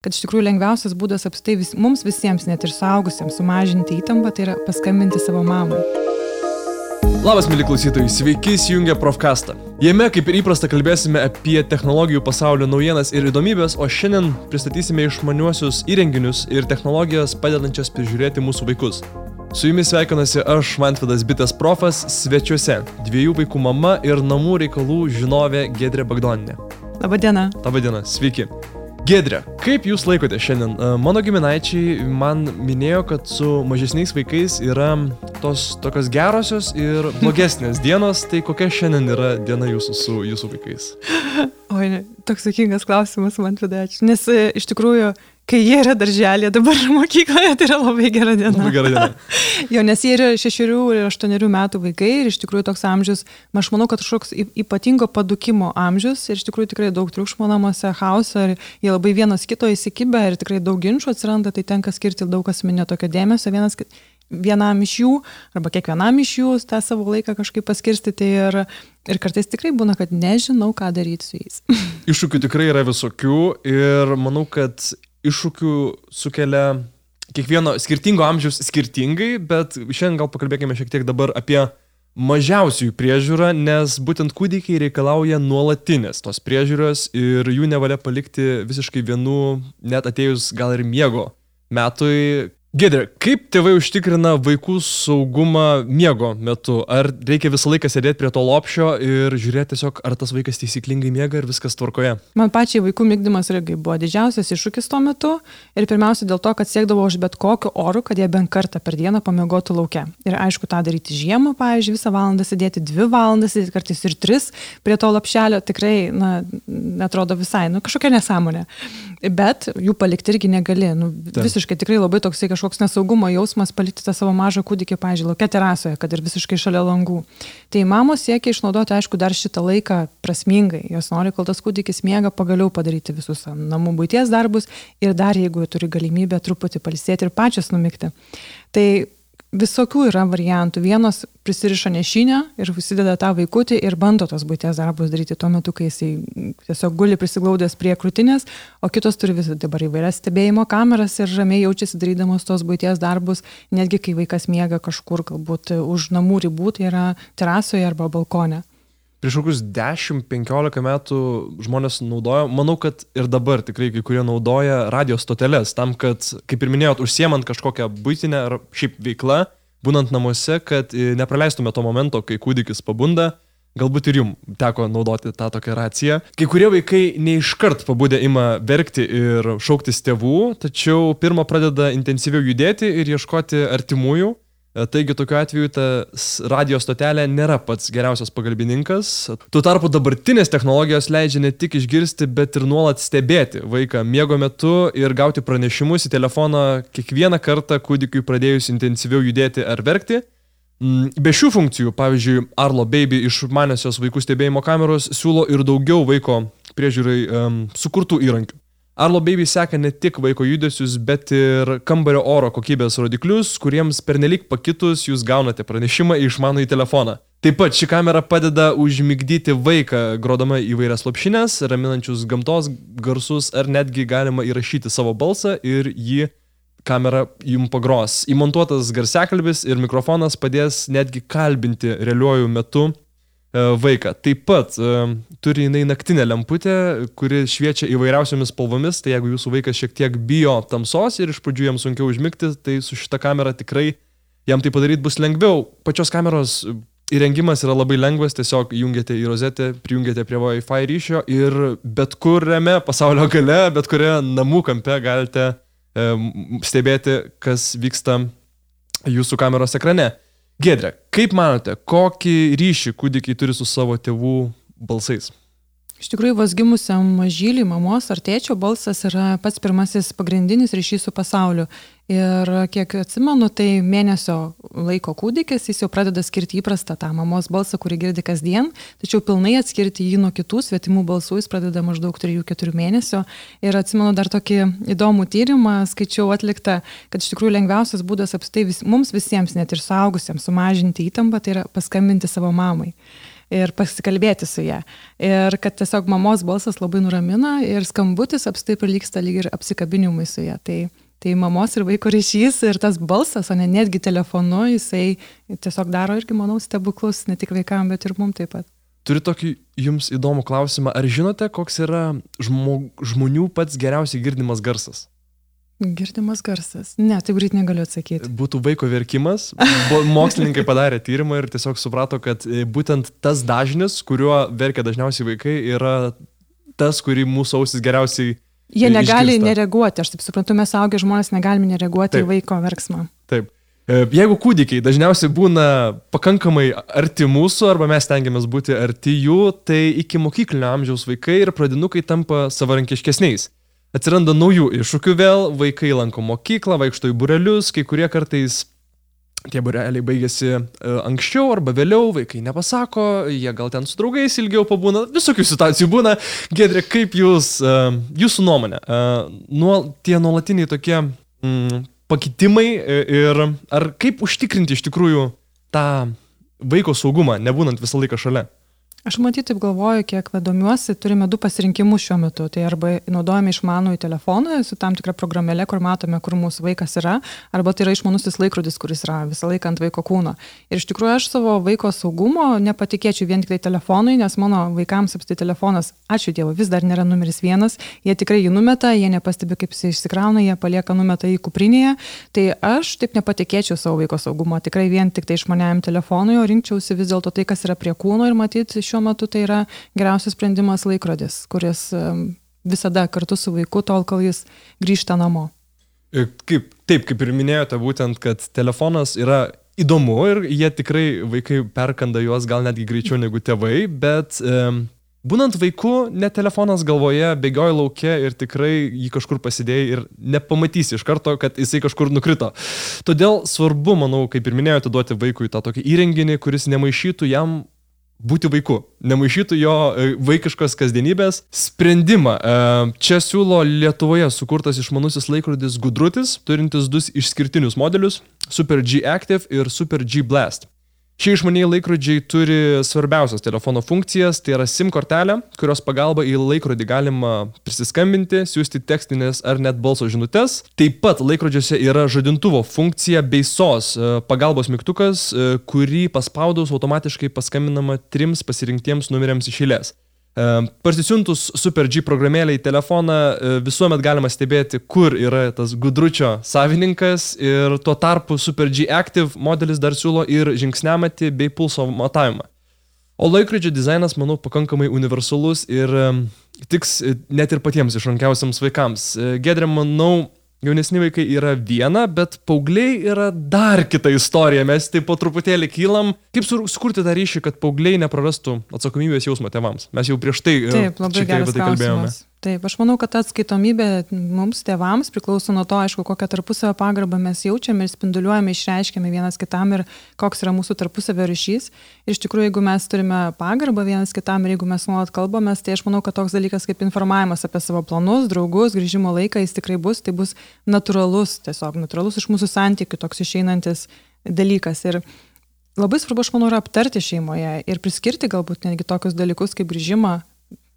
kad iš tikrųjų lengviausias būdas apstai vis, mums visiems, net ir suaugusiems, sumažinti įtampą, tai yra paskambinti savo mamai. Labas, mėly klausytojai, sveiki įsijungę Profcastą. Jame, kaip ir įprasta, kalbėsime apie technologijų pasaulio naujienas ir įdomybės, o šiandien pristatysime išmaniuosius įrenginius ir technologijas padedančias prižiūrėti mūsų vaikus. Su jumis sveikinasi aš, Mantvidas Bitas Profas, svečiuose dviejų vaikų mama ir namų reikalų žinovė Gedrė Bagdoninė. Labadiena. Labadiena, sveiki. Gedrė, kaip jūs laikote šiandien? E, mano giminaičiai man minėjo, kad su mažesniais vaikais yra tos tokios gerosios ir blogesnės dienos, tai kokia šiandien yra diena jūsų su jūsų vaikais? Oi, toks sakingas klausimas man tada ačiū. Nes e, iš tikrųjų kai jie yra darželėje, dabar mokykloje, tai yra labai gera diena. Labai gera diena. jo, nes jie yra šešerių ir aštuonerių metų vaikai ir iš tikrųjų toks amžius, aš manau, kad kažkoks ypatingo padukimo amžius ir iš tikrųjų tikrai daug triukšmo namuose, chaoso ir jie labai vienas kito įsikibę ir tikrai daug ginčių atsiranda, tai tenka skirti daug asmeninio tokio dėmesio vienas kitam vienam iš jų arba kiekvienam iš jų tą savo laiką kažkaip paskirstyti ir, ir kartais tikrai būna, kad nežinau, ką daryti su jais. Iššūkių tikrai yra visokių ir manau, kad iššūkių sukelia kiekvieno skirtingo amžiaus skirtingai, bet šiandien gal pakalbėkime šiek tiek dabar apie mažiausiųjų priežiūrą, nes būtent kūdikiai reikalauja nuolatinės tos priežiūros ir jų nevalia palikti visiškai vienų, net atėjus gal ir miego metui, Gedrė, kaip tėvai užtikrina vaikų saugumą miego metu? Ar reikia visą laiką sėdėti prie to lopšio ir žiūrėti tiesiog, ar tas vaikas taisyklingai miega ir viskas tvarkoje? Man pačiai vaikų mygdymas irgi buvo didžiausias iššūkis tuo metu ir pirmiausia dėl to, kad siekdavau už bet kokiu oru, kad jie bent kartą per dieną pamiegotų laukia. Ir aišku, tą daryti žiemą, pavyzdžiui, visą valandą sėdėti, dvi valandas, kartais ir tris prie to lopšelio tikrai, na, atrodo visai, nu, kažkokia nesąmonė. Bet jų palikti irgi negali. Nu, visiškai tikrai labai toksai kažkoks kažkoks nesaugumo jausmas palikti tą savo mažą kūdikį, pažiūrėjau, laukia terasoje, kad ir visiškai šalia langų. Tai mamos siekia išnaudoti, aišku, dar šitą laiką prasmingai. Jos nori, kol tas kūdikis miega, pagaliau padaryti visus namų būties darbus ir dar, jeigu turi galimybę truputį palsėti ir pačios numikti. Tai visokių yra variantų. Vienos prisiriša nešinę ir užsideda tą vaikutį ir bando tos būties darbus daryti tuo metu, kai jisai tiesiog guli prisiglaudęs prie krūtinės, o kitos turi vis dabar įvairias stebėjimo kameras ir ramiai jaučiasi darydamos tos būties darbus, netgi kai vaikas miega kažkur galbūt už namų ribų, tai yra terasoje arba balkone prieš kokius 10-15 metų žmonės naudojo, manau, kad ir dabar tikrai kai kurie naudoja radio stoteles tam, kad, kaip ir minėjot, užsiemant kažkokią būtinę ar šiaip veiklą, būnant namuose, kad e, nepraleistume to momento, kai kūdikis pabunda. Galbūt ir jums teko naudoti tą tokią raciją. Kai kurie vaikai neiškart pabudę ima verkti ir šauktis tėvų, tačiau pirmą pradeda intensyviau judėti ir ieškoti artimųjų. E, taigi tokiu atveju ta radio stotelė nėra pats geriausias pagalbininkas. Tuo tarpu dabartinės technologijos leidžia ne tik išgirsti, bet ir nuolat stebėti vaiką miego metu ir gauti pranešimus į telefoną kiekvieną kartą kūdikiui pradėjus intensyviau judėti ar verkti. Mm, be šių funkcijų, pavyzdžiui, Arlo Baby iš manesios vaikų stebėjimo kameros siūlo ir daugiau vaiko priežiūrai um, sukurtų įrankių. Arlo Baby seka ne tik vaiko judesius, bet ir kambario oro kokybės rodiklius, kuriems pernelik pakitus jūs gaunate pranešimą į telefoną. Taip pat ši kamera padeda užmigdyti vaiką, grodama įvairias lopšinės, raminančius gamtos garsus, ar netgi galima įrašyti savo balsą ir jį kamera jums pagros. Įmontuotas garsiakalbis ir mikrofonas padės netgi kalbinti realiuoju metu vaiką. Taip pat uh, turi jinai naktinę lemputę, kuri šviečia įvairiausiomis spalvomis, tai jeigu jūsų vaikas šiek tiek bijo tamsos ir iš pradžių jam sunkiau užmigti, tai su šita kamera tikrai jam tai padaryti bus lengviau. Pačios kameros įrengimas yra labai lengvas, tiesiog jungiate į rozetę, prijungiate prie Wi-Fi ryšio ir bet kuriame pasaulio gale, bet kurioje namų kampe galite um, stebėti, kas vyksta jūsų kameros ekrane. Gedrė, kaip manote, kokį ryšį kūdikiai turi su savo tėvų balsais? Iš tikrųjų, vos gimusiam mažyliui mamos ar tėčio balsas yra pats pirmasis pagrindinis ryšys su pasauliu. Ir kiek atsimenu, tai mėnesio laiko kūdikis, jis jau pradeda skirti įprastą tą mamos balsą, kurį girdi kasdien, tačiau pilnai atskirti jį nuo kitų svetimų balsų jis pradeda maždaug 3-4 mėnesio. Ir atsimenu dar tokį įdomų tyrimą, skaičiau atliktą, kad iš tikrųjų lengviausias būdas apstai vis, mums visiems, net ir suaugusiems, sumažinti įtampą, tai yra paskambinti savo mamai. ir pasikalbėti su ją. Ir kad tiesiog mamos balsas labai nuramina ir skambutis apstai prilyksta lyg ir apsikabinimui su ją. Tai, tai mamos ir vaiko ryšys ir tas balsas, o ne netgi telefonu, jisai tiesiog daro irgi, manau, stebuklus ne tik vaikams, bet ir mums taip pat. Turiu tokį jums įdomų klausimą. Ar žinote, koks yra žmo, žmonių pats geriausiai girdimas garsas? Girdimas garsas. Ne, taip greit negaliu atsakyti. Būtų vaiko verkimas. Mokslininkai padarė tyrimą ir tiesiog suprato, kad e, būtent tas dažnis, kuriuo verkia dažniausiai vaikai, yra tas, kurį mūsų ausis geriausiai. Jie negali išgirsta. nereaguoti, aš taip suprantu, mes augę žmonės negalime nereaguoti taip. į vaiko verksmą. Taip. E, jeigu kūdikiai dažniausiai būna pakankamai arti mūsų arba mes tengiamės būti arti jų, tai iki mokyklinio amžiaus vaikai ir pradinukai tampa savarankiškesniais. Atsiranda naujų iššūkių vėl, vaikai lanko mokyklą, vaikšto į burelius, kai kurie kartais tie bureliai baigėsi uh, anksčiau arba vėliau, vaikai nepasako, jie gal ten su draugais ilgiau pabūna, visokių situacijų būna. Gedrė, kaip jūs, uh, jūsų nuomonė, uh, nuo, tie nuolatiniai tokie mm, pakitimai ir ar kaip užtikrinti iš tikrųjų tą vaiko saugumą, nebūnant visą laiką šalia? Aš matyt, taip galvoju, kiek domiuosi, turime du pasirinkimus šiuo metu. Tai arba naudojame išmanų į telefoną su tam tikra programėlė, kur matome, kur mūsų vaikas yra, arba tai yra išmanusis laikrodis, kuris yra visą laiką ant vaiko kūno. Ir iš tikrųjų aš savo vaiko saugumo nepatikėčiau vien tik tai telefonui, nes mano vaikams apstai telefonas, ačiū Dievui, vis dar nėra numeris vienas, jie tikrai jį numeta, jie nepastebi, kaip jis išsikrauna, jie palieka numeta į kuprinėje. Tai aš taip nepatikėčiau savo vaiko saugumo, tikrai vien tik tai išmaniajam telefonui, o rinkčiausi vis dėlto tai, kas yra prie kūno ir matyti šiuo metu tai yra geriausias sprendimas laikrodis, kuris visada kartu su vaiku, tol kol jis grįžta namo. Kaip, taip, kaip ir minėjote, būtent, kad telefonas yra įdomu ir jie tikrai, vaikai perkanda juos gal netgi greičiau negu tėvai, bet um, būnant vaiku, net telefonas galvoje, bėgioja laukia ir tikrai jį kažkur pasidėjai ir nepamatysi iš karto, kad jisai kažkur nukrito. Todėl svarbu, manau, kaip ir minėjote, duoti vaikui tą tokį įrenginį, kuris nemaišytų jam būti vaiku, nemaišytų jo e, vaikiškos kasdienybės sprendimą. E, čia siūlo Lietuvoje sukurtas išmanusis laikrodis Gudrutis, turintis du išskirtinius modelius - Super G Active ir Super G Blast. Šie išmaniai laikrodžiai turi svarbiausias telefono funkcijas, tai yra SIM kortelė, kurios pagalba į laikrodį galima prisiskambinti, siūsti tekstinės ar net balso žinutės. Taip pat laikrodžiuose yra žadintuvo funkcija bei SOS e, pagalbos mygtukas, e, kurį paspaudus automatiškai paskambinama trims pasirinktiems numeriams iš eilės. E, parsisiuntus Super G programėlę į telefoną e, visuomet galima stebėti, kur yra tas gudručio savininkas ir tuo tarpu Super G Active modelis dar siūlo ir žingsniamatį bei pulso matavimą. O laikrodžio dizainas, manau, pakankamai universalus ir e, tiks net ir patiems išrankiausiams vaikams. Gedrė, manau, Jaunesni vaikai yra viena, bet paaugliai yra dar kita istorija. Mes taip po truputėlį kylam. Kaip sukurti tą ryšį, kad paaugliai neprarastų atsakomybės jausmo tėvams? Mes jau prieš tai, e, taip, labai gerai tai kalbėjome. Taip, aš manau, kad atskaitomybė mums, tėvams, priklauso nuo to, aišku, kokią tarpusavio pagarbą mes jaučiame ir spinduliuojame, išreiškiame vienas kitam ir koks yra mūsų tarpusavio ryšys. Ir iš tikrųjų, jeigu mes turime pagarbą vienas kitam ir jeigu mes nuolat kalbame, tai aš manau, kad toks dalykas kaip informavimas apie savo planus, draugus, grįžimo laiką, jis tikrai bus, tai bus natūralus, tiesiog natūralus iš mūsų santykių toks išeinantis dalykas. Ir labai svarbu, aš manau, yra aptarti šeimoje ir priskirti galbūt netgi tokius dalykus kaip grįžimą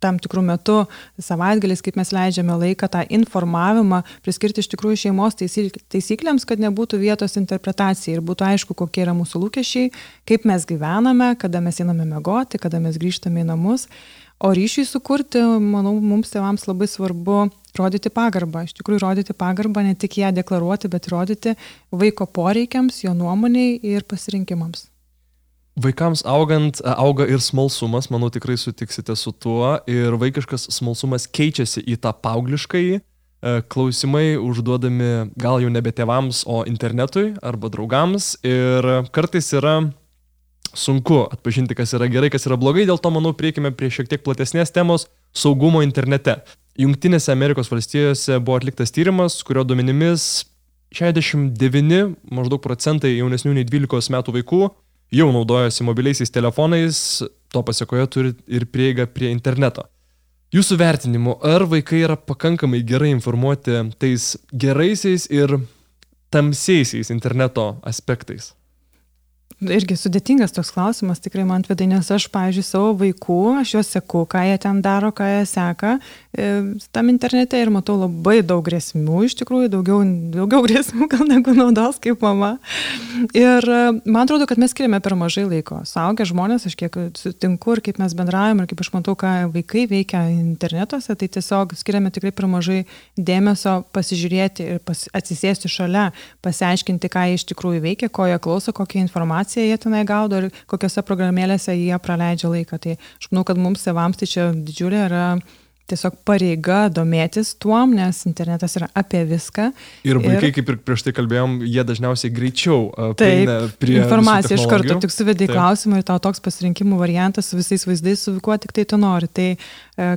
tam tikrų metų, savaitgaliais, kaip mes leidžiame laiką, tą informavimą priskirti iš tikrųjų šeimos taisyklėms, kad nebūtų vietos interpretacijai ir būtų aišku, kokie yra mūsų lūkesčiai, kaip mes gyvename, kada mes einame mėgoti, kada mes grįžtame į namus. O ryšiui sukurti, manau, mums tėvams labai svarbu rodyti pagarbą. Iš tikrųjų, rodyti pagarbą, ne tik ją deklaruoti, bet rodyti vaiko poreikiams, jo nuomoniai ir pasirinkimams. Vaikams augant, e, auga ir smalsumas, manau tikrai sutiksite su tuo, ir vaikiškas smalsumas keičiasi į tą paaugliškąjį, e, klausimai užduodami gal jau nebe tėvams, o internetui arba draugams, ir kartais yra sunku atpažinti, kas yra gerai, kas yra blogai, dėl to manau prieikime prie šiek tiek platesnės temos - saugumo internete. Junktinėse Amerikos valstijose buvo atliktas tyrimas, kurio duomenimis 69 maždaug procentai jaunesnių nei 12 metų vaikų jau naudojasi mobiliaisiais telefonais, to pasiekoje turi ir prieigą prie interneto. Jūsų vertinimu, ar vaikai yra pakankamai gerai informuoti tais geraisiais ir tamsiaisiais interneto aspektais? Irgi sudėtingas toks klausimas, tikrai man atvedai, nes aš, pavyzdžiui, savo vaikų, aš juos seku, ką jie ten daro, ką jie seka e, tam internete ir matau labai daug grėsmių, iš tikrųjų, daugiau, daugiau grėsmių gal negu naudos kaip mama. Ir e, man atrodo, kad mes skiriame per mažai laiko. Saugę žmonės, aš kiek sutinku ir kaip mes bendraujame ir kaip aš matau, ką vaikai veikia internetuose, tai tiesiog skiriame tikrai per mažai dėmesio pasižiūrėti ir pas, atsisėsti šalia, pasiaiškinti, ką jie iš tikrųjų veikia, ko jie klauso, kokią informaciją jie tenai gaudo ir kokiose programėlėse jie praleidžia laiką. Tai aš manau, kad mums, tėvams, tai čia didžiulė yra tiesiog pareiga domėtis tuom, nes internetas yra apie viską. Ir vaikai, ir, kaip ir prieš tai kalbėjom, jie dažniausiai greičiau taip, prie informaciją iš karto tik suvedai klausimą ir tau toks pasirinkimų variantas su visais vaizdais, su kuo tik tai tu nori. Tai e,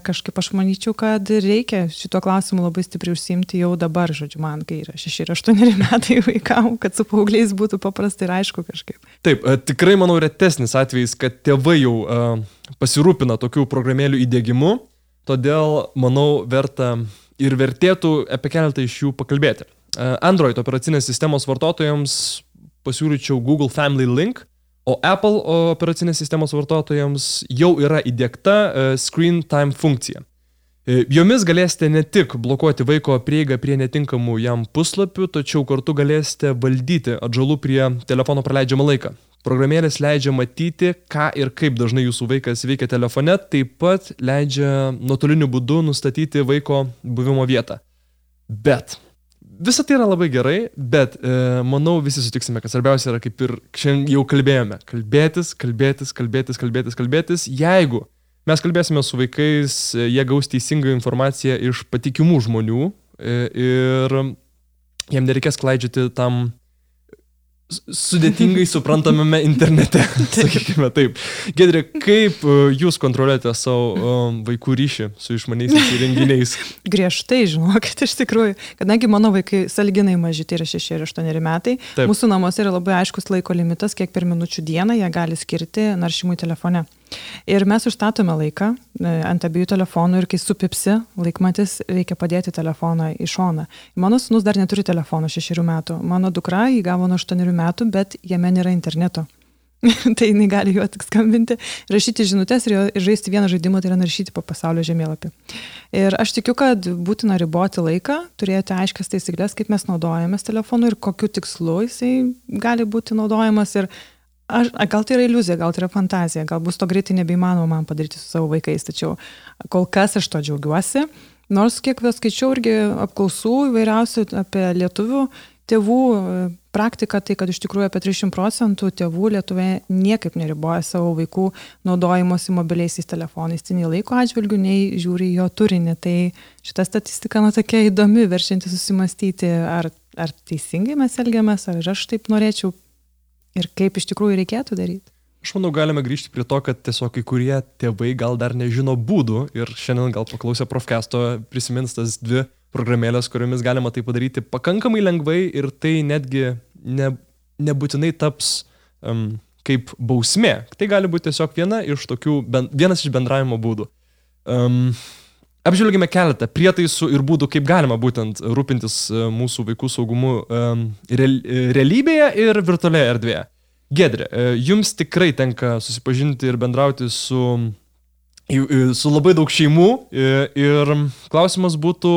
kažkaip aš manyčiau, kad reikia šituo klausimu labai stipriai užsimti jau dabar, žodžiu, man, kai yra 6 ir 8 metai vaikam, kad su paaugliais būtų paprastai ir aišku kažkaip. Taip, e, tikrai manau retesnis atvejis, kad tėvai jau uh, pasirūpina tokių programėlių įdėgymu todėl manau verta ir vertėtų apie keletą iš jų pakalbėti. E, Android operacinės sistemos vartotojams pasiūlyčiau Google Family Link, o Apple operacinės sistemos vartotojams jau yra įdėkta e, Screen Time funkcija. E, jomis galėsite ne tik blokuoti vaiko prieigą prie netinkamų jam puslapių, tačiau kartu galėsite valdyti atžalų prie telefono praleidžiamą laiką. Programėlės leidžia matyti, ką ir kaip dažnai jūsų vaikas veikia telefone, taip pat leidžia nuotoliniu būdu nustatyti vaiko buvimo vietą. Bet Visa tai yra labai gerai, bet e, manau visi sutiksime, kad svarbiausia yra, kaip ir šiandien jau kalbėjome, kalbėtis, kalbėtis, kalbėtis, kalbėtis, kalbėtis. Jeigu mes kalbėsime su vaikais, e, jie gaus teisingą informaciją iš patikimų žmonių e, ir jiem nereikės klaidžioti tam sudėtingai suprantamame internete, sakykime taip. Gedrė, kaip e, jūs kontroliuojate savo um, vaikų ryšį su išmaniaisiais įrenginiais? Griežtai, žinokit, iš tikrųjų, kadangi mano vaikai salginai maži, tai yra 6 ir 8 metai, taip. mūsų namuose yra labai aiškus laiko limitas, kiek per minučių dieną jie gali skirti naršymui telefone. Ir mes užstatome laiką e, ant abiejų telefonų ir kai supipsi laikmatis, reikia padėti telefoną į šoną. Mano sunus dar neturi telefono šešių metų. Mano dukra jį gavo nuo aštuonių metų, bet jame nėra interneto. tai jinai gali juo tik skambinti, rašyti žinutės ir, ir žaisti vieną žaidimą, tai yra naršyti po pasaulio žemėlapį. Ir aš tikiu, kad būtina riboti laiką, turėti aiškias taisyklės, kaip mes naudojamės telefonu ir kokiu tikslu jisai gali būti naudojamas. Ir Aš, gal tai yra iliuzija, gal tai yra fantazija, gal bus to greitai nebeįmanoma man padaryti su savo vaikais, tačiau kol kas aš to džiaugiuosi. Nors kiek vis skaičiau irgi apklausų įvairiausių apie lietuvių tėvų e, praktiką, tai kad iš tikrųjų apie 300 procentų tėvų Lietuvoje niekaip neriboja savo vaikų naudojimosi mobiliaisiais telefonais, tai nei laiko atžvilgių, nei žiūri jo turinį. Tai šita statistika, na, tokia įdomi, verčianti susimastyti, ar, ar teisingai mes elgiamės, ar aš taip norėčiau ir kaip iš tikrųjų reikėtų daryti. Aš manau, galime grįžti prie to, kad tiesiog kai kurie tėvai gal dar nežino būdų ir šiandien gal paklausę profkesto prisimins tas dvi programėlės, kuriomis galima tai padaryti pakankamai lengvai ir tai netgi ne, nebūtinai taps um, kaip bausmė. Tai gali būti tiesiog viena iš tokių, ben, vienas iš bendravimo būdų. Um, Apžvelgime keletą prietaisų ir būdų, kaip galima būtent rūpintis e, mūsų vaikų saugumu realybėje ir virtualioje erdvėje. Gedrė, e, jums tikrai tenka susipažinti ir bendrauti su, su labai daug šeimų ir klausimas būtų,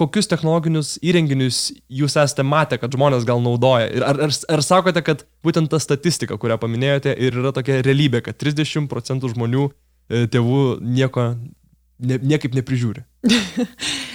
kokius technologinius įrenginius jūs esate matę, kad žmonės gal naudoja. Ir ar, ar, ar sakote, kad būtent ta statistika, kurią paminėjote, ir yra tokia realybė, kad 30 procentų žmonių e, tėvų nieko ne, niekaip neprižiūri.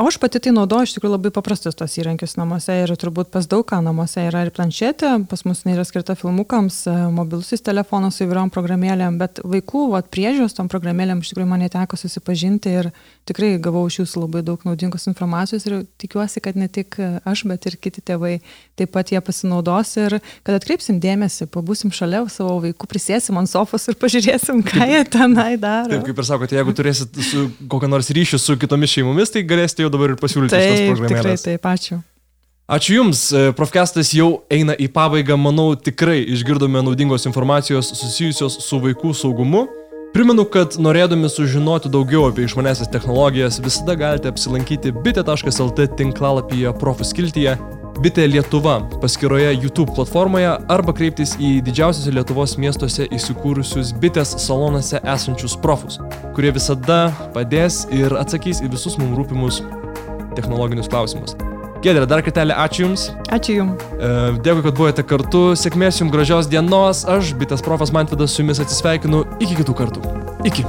O aš pati tai naudoju iš tikrųjų labai paprastus tos įrankius namuose ir turbūt pas daug ką namuose yra ir planšetė, pas mus yra skirta filmukams, e, mobilusis telefonas su įvairiom programėlėm, bet vaikų vat, priežiūros tom programėlėm iš tikrųjų man neteko susipažinti ir tikrai gavau iš jūsų labai daug naudingos informacijos ir tikiuosi, kad ne tik aš, bet ir kiti tėvai taip pat jie pasinaudos ir kad atkreipsim dėmesį, pabūsim šalia savo vaikų, prisėsim ant sofos ir pažiūrėsim, ką jie tenai daro. Taip, kaip ir sakote, jeigu turėsit kokią nors ryšį su kitomis šeimomis, tai galėsite jau jau dabar ir pasiūlyti šitas programėlės. Taip, taip, ačiū. Ačiū Jums, e, Profkestas jau eina į pabaigą, manau tikrai išgirdome naudingos informacijos susijusios su vaikų saugumu. Primenu, kad norėdami sužinoti daugiau apie išmanesias technologijas, visada galite apsilankyti bitė.lt tinklalapyje profuskiltyje Bitė Lietuva paskyroje YouTube platformoje arba kreiptis į didžiausiose Lietuvos miestuose įsikūrusius bitės salonuose esančius profus, kurie visada padės ir atsakys į visus mums rūpimus technologinius klausimus. Gedrė, dar kartelį ačiū Jums. Ačiū Jums. E, dėkui, kad buvote kartu. Sėkmės Jums gražios dienos. Aš, bitės profas Mantvidas, su Jumis atsisveikinu. Iki kitų kartų. Iki.